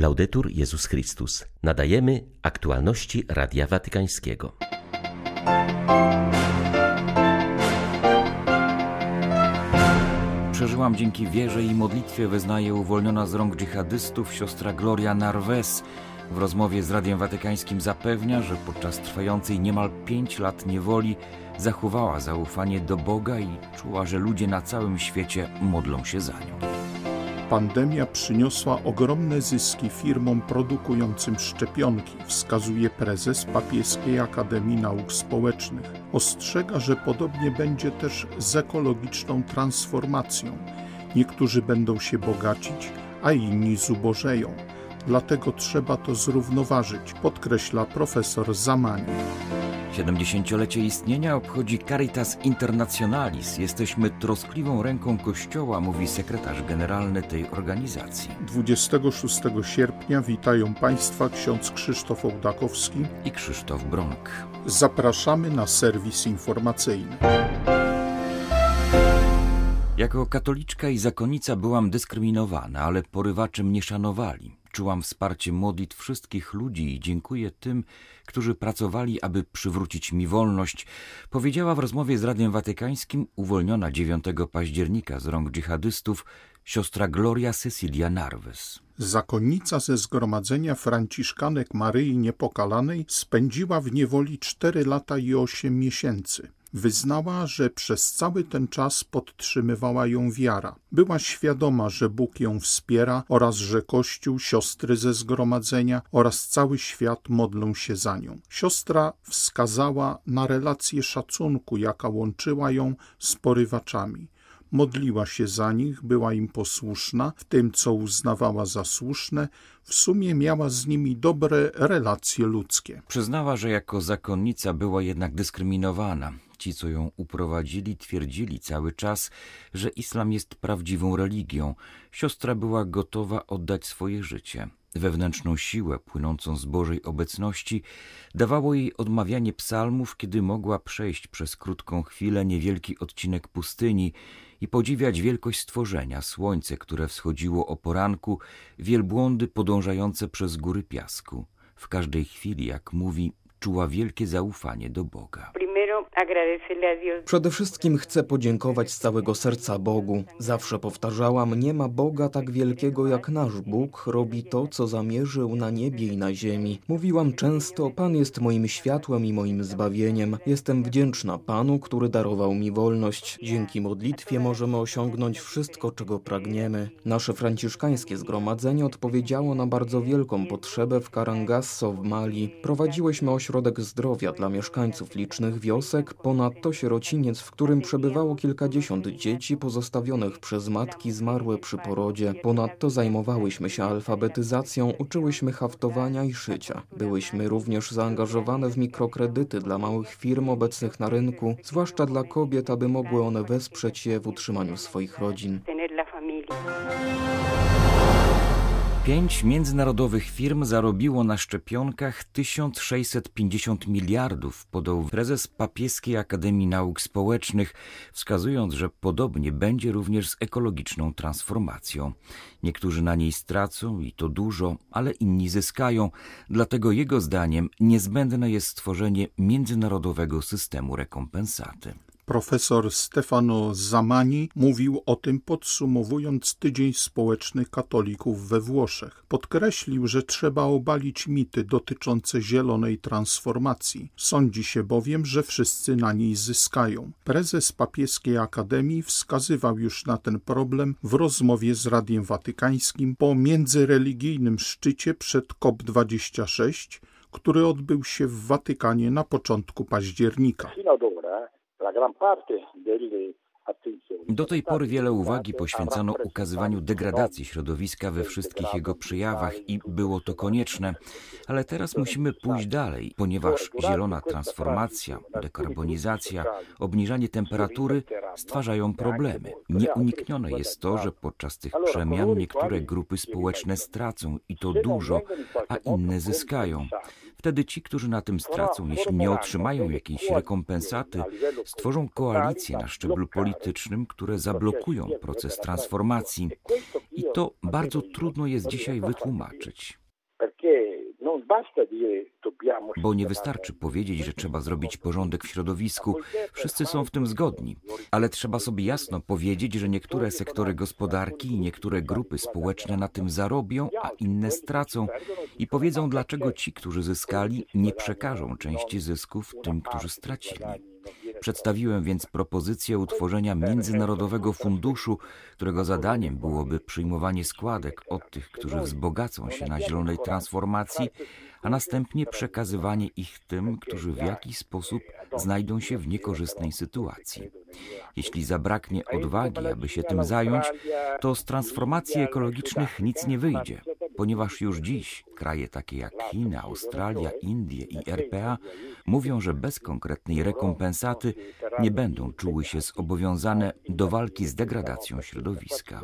Laudetur Jezus Chrystus. Nadajemy aktualności Radia Watykańskiego. Przeżyłam dzięki wierze i modlitwie, wyznaje uwolniona z rąk dżihadystów siostra Gloria Narves. W rozmowie z Radiem Watykańskim zapewnia, że podczas trwającej niemal pięć lat niewoli zachowała zaufanie do Boga i czuła, że ludzie na całym świecie modlą się za nią. Pandemia przyniosła ogromne zyski firmom produkującym szczepionki, wskazuje prezes Papieskiej Akademii Nauk Społecznych. Ostrzega, że podobnie będzie też z ekologiczną transformacją. Niektórzy będą się bogacić, a inni zubożeją. Dlatego trzeba to zrównoważyć, podkreśla profesor Zamani. 70-lecie istnienia obchodzi Caritas Internationalis. Jesteśmy troskliwą ręką Kościoła, mówi sekretarz generalny tej organizacji. 26 sierpnia witają Państwa ksiądz Krzysztof Ołdakowski i Krzysztof Bronk. Zapraszamy na serwis informacyjny. Jako katoliczka i zakonnica byłam dyskryminowana, ale porywacze mnie szanowali. Czułam wsparcie modlitw wszystkich ludzi i dziękuję tym, którzy pracowali, aby przywrócić mi wolność, powiedziała w rozmowie z Radiem Watykańskim uwolniona 9 października z rąk dżihadystów siostra Gloria Cecilia Narves. Zakonnica ze zgromadzenia Franciszkanek Maryi Niepokalanej spędziła w niewoli cztery lata i osiem miesięcy. Wyznała, że przez cały ten czas podtrzymywała ją wiara. Była świadoma, że Bóg ją wspiera oraz że Kościół, siostry ze zgromadzenia oraz cały świat modlą się za nią. Siostra wskazała na relację szacunku, jaka łączyła ją z porywaczami modliła się za nich, była im posłuszna w tym, co uznawała za słuszne, w sumie miała z nimi dobre relacje ludzkie. Przyznała, że jako zakonnica była jednak dyskryminowana. Ci, co ją uprowadzili, twierdzili cały czas, że islam jest prawdziwą religią. Siostra była gotowa oddać swoje życie. Wewnętrzną siłę płynącą z Bożej obecności dawało jej odmawianie psalmów, kiedy mogła przejść przez krótką chwilę niewielki odcinek pustyni i podziwiać wielkość stworzenia, słońce, które wschodziło o poranku, wielbłądy podążające przez góry piasku. W każdej chwili, jak mówi, czuła wielkie zaufanie do Boga. Przede wszystkim chcę podziękować z całego serca Bogu. Zawsze powtarzałam, nie ma Boga tak wielkiego jak nasz Bóg, robi to, co zamierzył na niebie i na ziemi. Mówiłam często, Pan jest moim światłem i moim zbawieniem. Jestem wdzięczna Panu, który darował mi wolność. Dzięki modlitwie możemy osiągnąć wszystko, czego pragniemy. Nasze franciszkańskie zgromadzenie odpowiedziało na bardzo wielką potrzebę w Karangasso w Mali. Prowadziłyśmy ośrodek zdrowia dla mieszkańców licznych wiosek, ponadto sierociniec, w którym przebywało kilkadziesiąt dzieci pozostawionych przez matki zmarłe przy porodzie. Ponadto zajmowałyśmy się alfabetyzacją, uczyłyśmy haftowania i szycia. Byłyśmy również zaangażowane w mikrokredyty dla małych firm obecnych na rynku, zwłaszcza dla kobiet, aby mogły one wesprzeć je w utrzymaniu swoich rodzin. Pięć międzynarodowych firm zarobiło na szczepionkach 1650 miliardów, podał prezes Papieskiej Akademii Nauk Społecznych, wskazując, że podobnie będzie również z ekologiczną transformacją. Niektórzy na niej stracą i to dużo, ale inni zyskają, dlatego jego zdaniem niezbędne jest stworzenie międzynarodowego systemu rekompensaty. Profesor Stefano Zamani mówił o tym podsumowując tydzień społeczny katolików we Włoszech. Podkreślił, że trzeba obalić mity dotyczące zielonej transformacji. Sądzi się bowiem, że wszyscy na niej zyskają. Prezes Papieskiej Akademii wskazywał już na ten problem w rozmowie z Radiem Watykańskim po międzyreligijnym szczycie przed COP26, który odbył się w Watykanie na początku października. Do tej pory wiele uwagi poświęcano ukazywaniu degradacji środowiska we wszystkich jego przejawach i było to konieczne, ale teraz musimy pójść dalej, ponieważ zielona transformacja, dekarbonizacja, obniżanie temperatury stwarzają problemy. Nieuniknione jest to, że podczas tych przemian niektóre grupy społeczne stracą i to dużo, a inne zyskają. Wtedy ci, którzy na tym stracą, jeśli nie otrzymają jakiejś rekompensaty, stworzą koalicje na szczeblu politycznym, które zablokują proces transformacji. I to bardzo trudno jest dzisiaj wytłumaczyć. Bo nie wystarczy powiedzieć, że trzeba zrobić porządek w środowisku. Wszyscy są w tym zgodni. Ale trzeba sobie jasno powiedzieć, że niektóre sektory gospodarki i niektóre grupy społeczne na tym zarobią, a inne stracą. I powiedzą, dlaczego ci, którzy zyskali, nie przekażą części zysków tym, którzy stracili. Przedstawiłem więc propozycję utworzenia Międzynarodowego Funduszu, którego zadaniem byłoby przyjmowanie składek od tych, którzy wzbogacą się na zielonej transformacji, a następnie przekazywanie ich tym, którzy w jakiś sposób znajdą się w niekorzystnej sytuacji. Jeśli zabraknie odwagi, aby się tym zająć, to z transformacji ekologicznych nic nie wyjdzie, ponieważ już dziś kraje takie jak Chiny, Australia, Indie i RPA mówią, że bez konkretnej rekompensaty nie będą czuły się zobowiązane do walki z degradacją środowiska.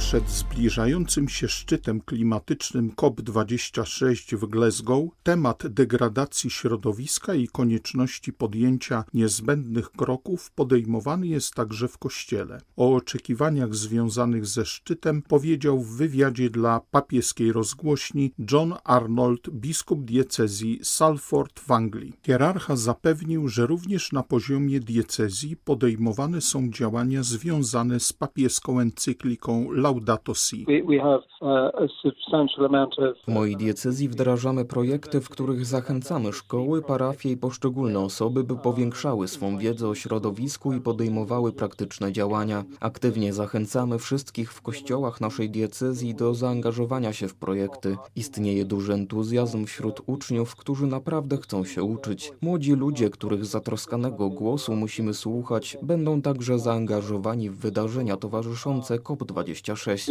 Przed zbliżającym się szczytem klimatycznym COP26 w Glasgow temat degradacji środowiska i konieczności podjęcia niezbędnych kroków podejmowany jest także w Kościele. O oczekiwaniach związanych ze szczytem powiedział w wywiadzie dla papieskiej rozgłośni John Arnold, biskup diecezji Salford w Anglii. Hierarcha zapewnił, że również na poziomie diecezji podejmowane są działania związane z papieską encykliką Laudato Laudato Si. W mojej diecezji wdrażamy projekty, w których zachęcamy szkoły, parafie i poszczególne osoby, by powiększały swą wiedzę o środowisku i podejmowały praktyczne działania. Aktywnie zachęcamy wszystkich w kościołach naszej diecezji do zaangażowania się w projekty. Istnieje duży entuzjazm wśród uczniów, którzy naprawdę chcą się uczyć. Młodzi ludzie, których zatroskanego głosu musimy słuchać, będą także zaangażowani w wydarzenia towarzyszące COP26. 6.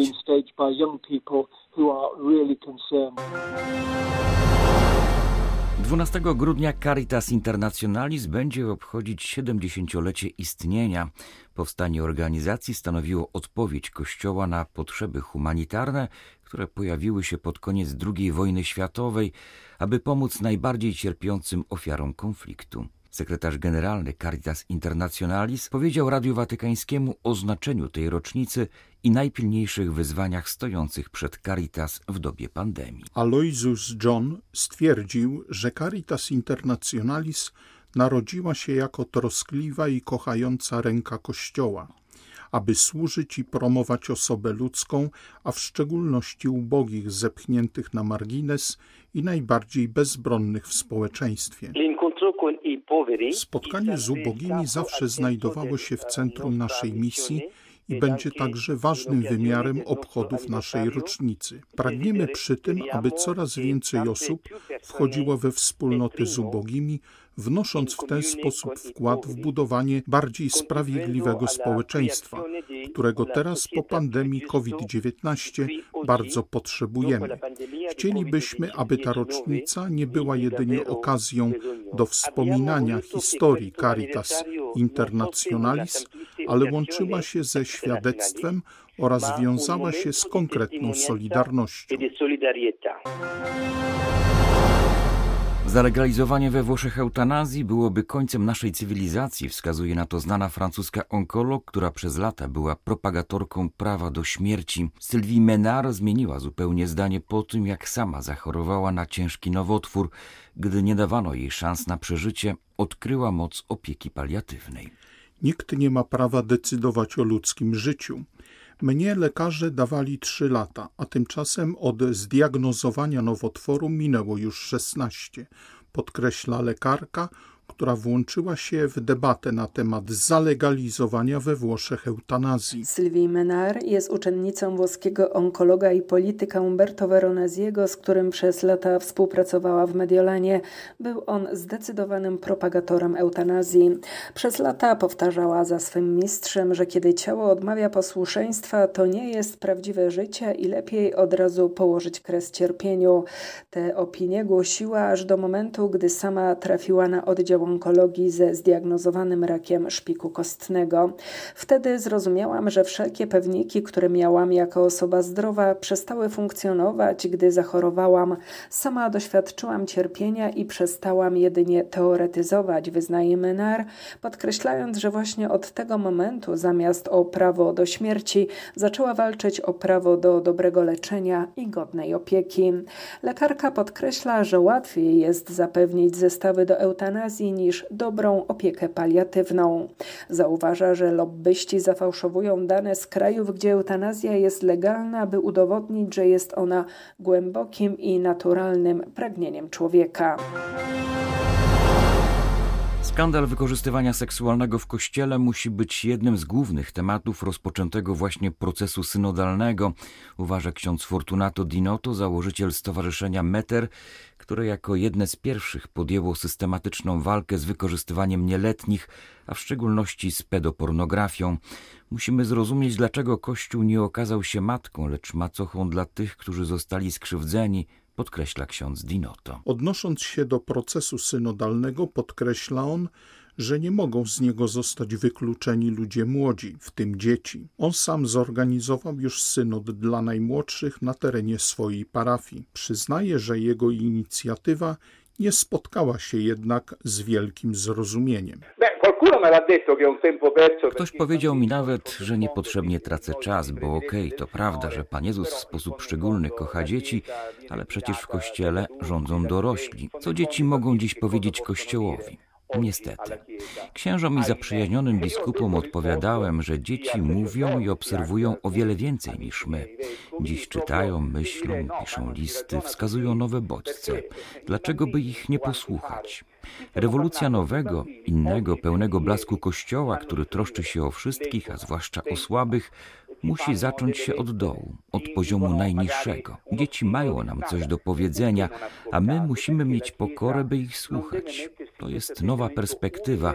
12 grudnia Caritas Internationalis będzie obchodzić 70-lecie istnienia. Powstanie organizacji stanowiło odpowiedź Kościoła na potrzeby humanitarne, które pojawiły się pod koniec II wojny światowej, aby pomóc najbardziej cierpiącym ofiarom konfliktu. Sekretarz generalny Caritas Internationalis powiedział Radiu Watykańskiemu o znaczeniu tej rocznicy i najpilniejszych wyzwaniach stojących przed Caritas w dobie pandemii. Aloysius John stwierdził, że Caritas Internationalis narodziła się jako troskliwa i kochająca ręka Kościoła, aby służyć i promować osobę ludzką, a w szczególności ubogich zepchniętych na margines i najbardziej bezbronnych w społeczeństwie. Spotkanie z ubogimi zawsze znajdowało się w centrum naszej misji i będzie także ważnym wymiarem obchodów naszej rocznicy. Pragniemy przy tym, aby coraz więcej osób wchodziło we wspólnoty z ubogimi, wnosząc w ten sposób wkład w budowanie bardziej sprawiedliwego społeczeństwa, którego teraz po pandemii COVID-19 bardzo potrzebujemy. Chcielibyśmy, aby ta rocznica nie była jedynie okazją do wspominania historii Caritas Internationalis, ale łączyła się ze świadectwem oraz wiązała się z konkretną solidarnością. Zalegalizowanie we Włoszech eutanazji byłoby końcem naszej cywilizacji, wskazuje na to znana francuska onkolog, która przez lata była propagatorką prawa do śmierci. Sylvie Menard zmieniła zupełnie zdanie po tym, jak sama zachorowała na ciężki nowotwór. Gdy nie dawano jej szans na przeżycie, odkryła moc opieki paliatywnej. Nikt nie ma prawa decydować o ludzkim życiu. Mnie lekarze dawali trzy lata, a tymczasem od zdiagnozowania nowotworu minęło już szesnaście. Podkreśla lekarka, która włączyła się w debatę na temat zalegalizowania we Włoszech eutanazji. Sylwii Menar jest uczennicą włoskiego onkologa i polityka Umberto Veroneziego, z którym przez lata współpracowała w Mediolanie. Był on zdecydowanym propagatorem eutanazji. Przez lata powtarzała za swym mistrzem, że kiedy ciało odmawia posłuszeństwa, to nie jest prawdziwe życie i lepiej od razu położyć kres cierpieniu. Te opinie głosiła aż do momentu, gdy sama trafiła na oddział onkologii ze zdiagnozowanym rakiem szpiku kostnego. Wtedy zrozumiałam, że wszelkie pewniki, które miałam jako osoba zdrowa, przestały funkcjonować, gdy zachorowałam. Sama doświadczyłam cierpienia i przestałam jedynie teoretyzować, wyznaje Menar, podkreślając, że właśnie od tego momentu zamiast o prawo do śmierci zaczęła walczyć o prawo do dobrego leczenia i godnej opieki. Lekarka podkreśla, że łatwiej jest zapewnić zestawy do eutanazji niż dobrą opiekę paliatywną. Zauważa, że lobbyści zafałszowują dane z krajów, gdzie eutanazja jest legalna, by udowodnić, że jest ona głębokim i naturalnym pragnieniem człowieka. Skandal wykorzystywania seksualnego w kościele musi być jednym z głównych tematów rozpoczętego właśnie procesu synodalnego, uważa ksiądz Fortunato Dinotto, założyciel Stowarzyszenia Meter, które jako jedne z pierwszych podjęło systematyczną walkę z wykorzystywaniem nieletnich, a w szczególności z pedopornografią. Musimy zrozumieć, dlaczego Kościół nie okazał się matką, lecz macochą dla tych, którzy zostali skrzywdzeni, podkreśla ksiądz Dinoto. Odnosząc się do procesu synodalnego, podkreśla on, że nie mogą z niego zostać wykluczeni ludzie młodzi, w tym dzieci. On sam zorganizował już synod dla najmłodszych na terenie swojej parafii. Przyznaje, że jego inicjatywa nie spotkała się jednak z wielkim zrozumieniem. Ktoś powiedział mi nawet, że niepotrzebnie tracę czas, bo okej, okay, to prawda, że Pan Jezus w sposób szczególny kocha dzieci, ale przecież w Kościele rządzą dorośli. Co dzieci mogą dziś powiedzieć Kościołowi? Niestety. Księżom i zaprzyjaźnionym biskupom odpowiadałem, że dzieci mówią i obserwują o wiele więcej niż my. Dziś czytają, myślą, piszą listy, wskazują nowe bodźce. Dlaczego by ich nie posłuchać? Rewolucja nowego, innego, pełnego blasku Kościoła, który troszczy się o wszystkich, a zwłaszcza o słabych, musi zacząć się od dołu, od poziomu najniższego. Dzieci mają nam coś do powiedzenia, a my musimy mieć pokorę, by ich słuchać. To jest nowa perspektywa.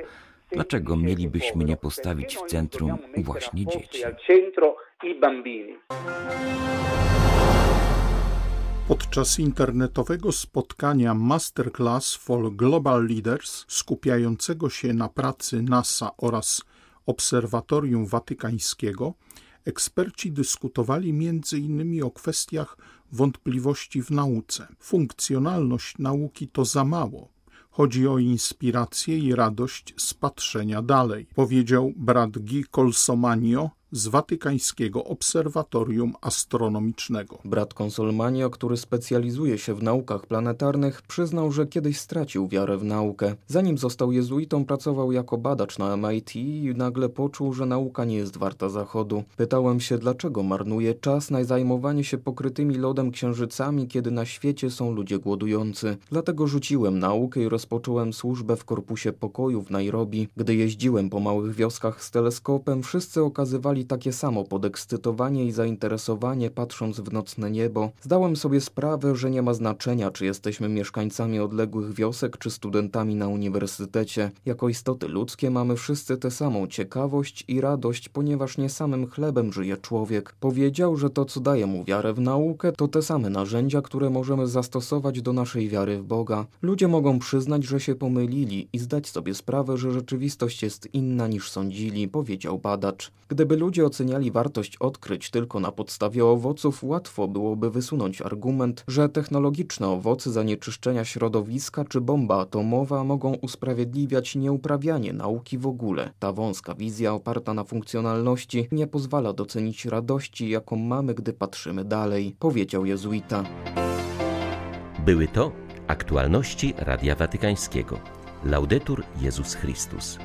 Dlaczego mielibyśmy nie postawić w centrum właśnie dzieci? Podczas internetowego spotkania Masterclass for Global Leaders skupiającego się na pracy NASA oraz Obserwatorium Watykańskiego, eksperci dyskutowali m.in. o kwestiach wątpliwości w nauce. Funkcjonalność nauki to za mało. Chodzi o inspirację i radość z patrzenia dalej, powiedział brat Guy Colsomanio, z Watykańskiego Obserwatorium Astronomicznego. Brat Konsolmanio, który specjalizuje się w naukach planetarnych, przyznał, że kiedyś stracił wiarę w naukę. Zanim został jezuitą, pracował jako badacz na MIT i nagle poczuł, że nauka nie jest warta zachodu. Pytałem się, dlaczego marnuje czas na zajmowanie się pokrytymi lodem księżycami, kiedy na świecie są ludzie głodujący. Dlatego rzuciłem naukę i rozpocząłem służbę w Korpusie Pokoju w Nairobi. Gdy jeździłem po małych wioskach z teleskopem, wszyscy okazywali takie samo podekscytowanie i zainteresowanie patrząc w nocne niebo. Zdałem sobie sprawę, że nie ma znaczenia, czy jesteśmy mieszkańcami odległych wiosek, czy studentami na uniwersytecie. Jako istoty ludzkie mamy wszyscy tę samą ciekawość i radość, ponieważ nie samym chlebem żyje człowiek. Powiedział, że to, co daje mu wiarę w naukę, to te same narzędzia, które możemy zastosować do naszej wiary w Boga. Ludzie mogą przyznać, że się pomylili i zdać sobie sprawę, że rzeczywistość jest inna niż sądzili, powiedział badacz. Gdyby ludzie ludzie oceniali wartość odkryć tylko na podstawie owoców, łatwo byłoby wysunąć argument, że technologiczne owoce zanieczyszczenia środowiska czy bomba atomowa mogą usprawiedliwiać nieuprawianie nauki w ogóle. Ta wąska wizja oparta na funkcjonalności nie pozwala docenić radości, jaką mamy, gdy patrzymy dalej, powiedział jezuita. Były to aktualności Radia Watykańskiego. Laudetur Jezus Chrystus.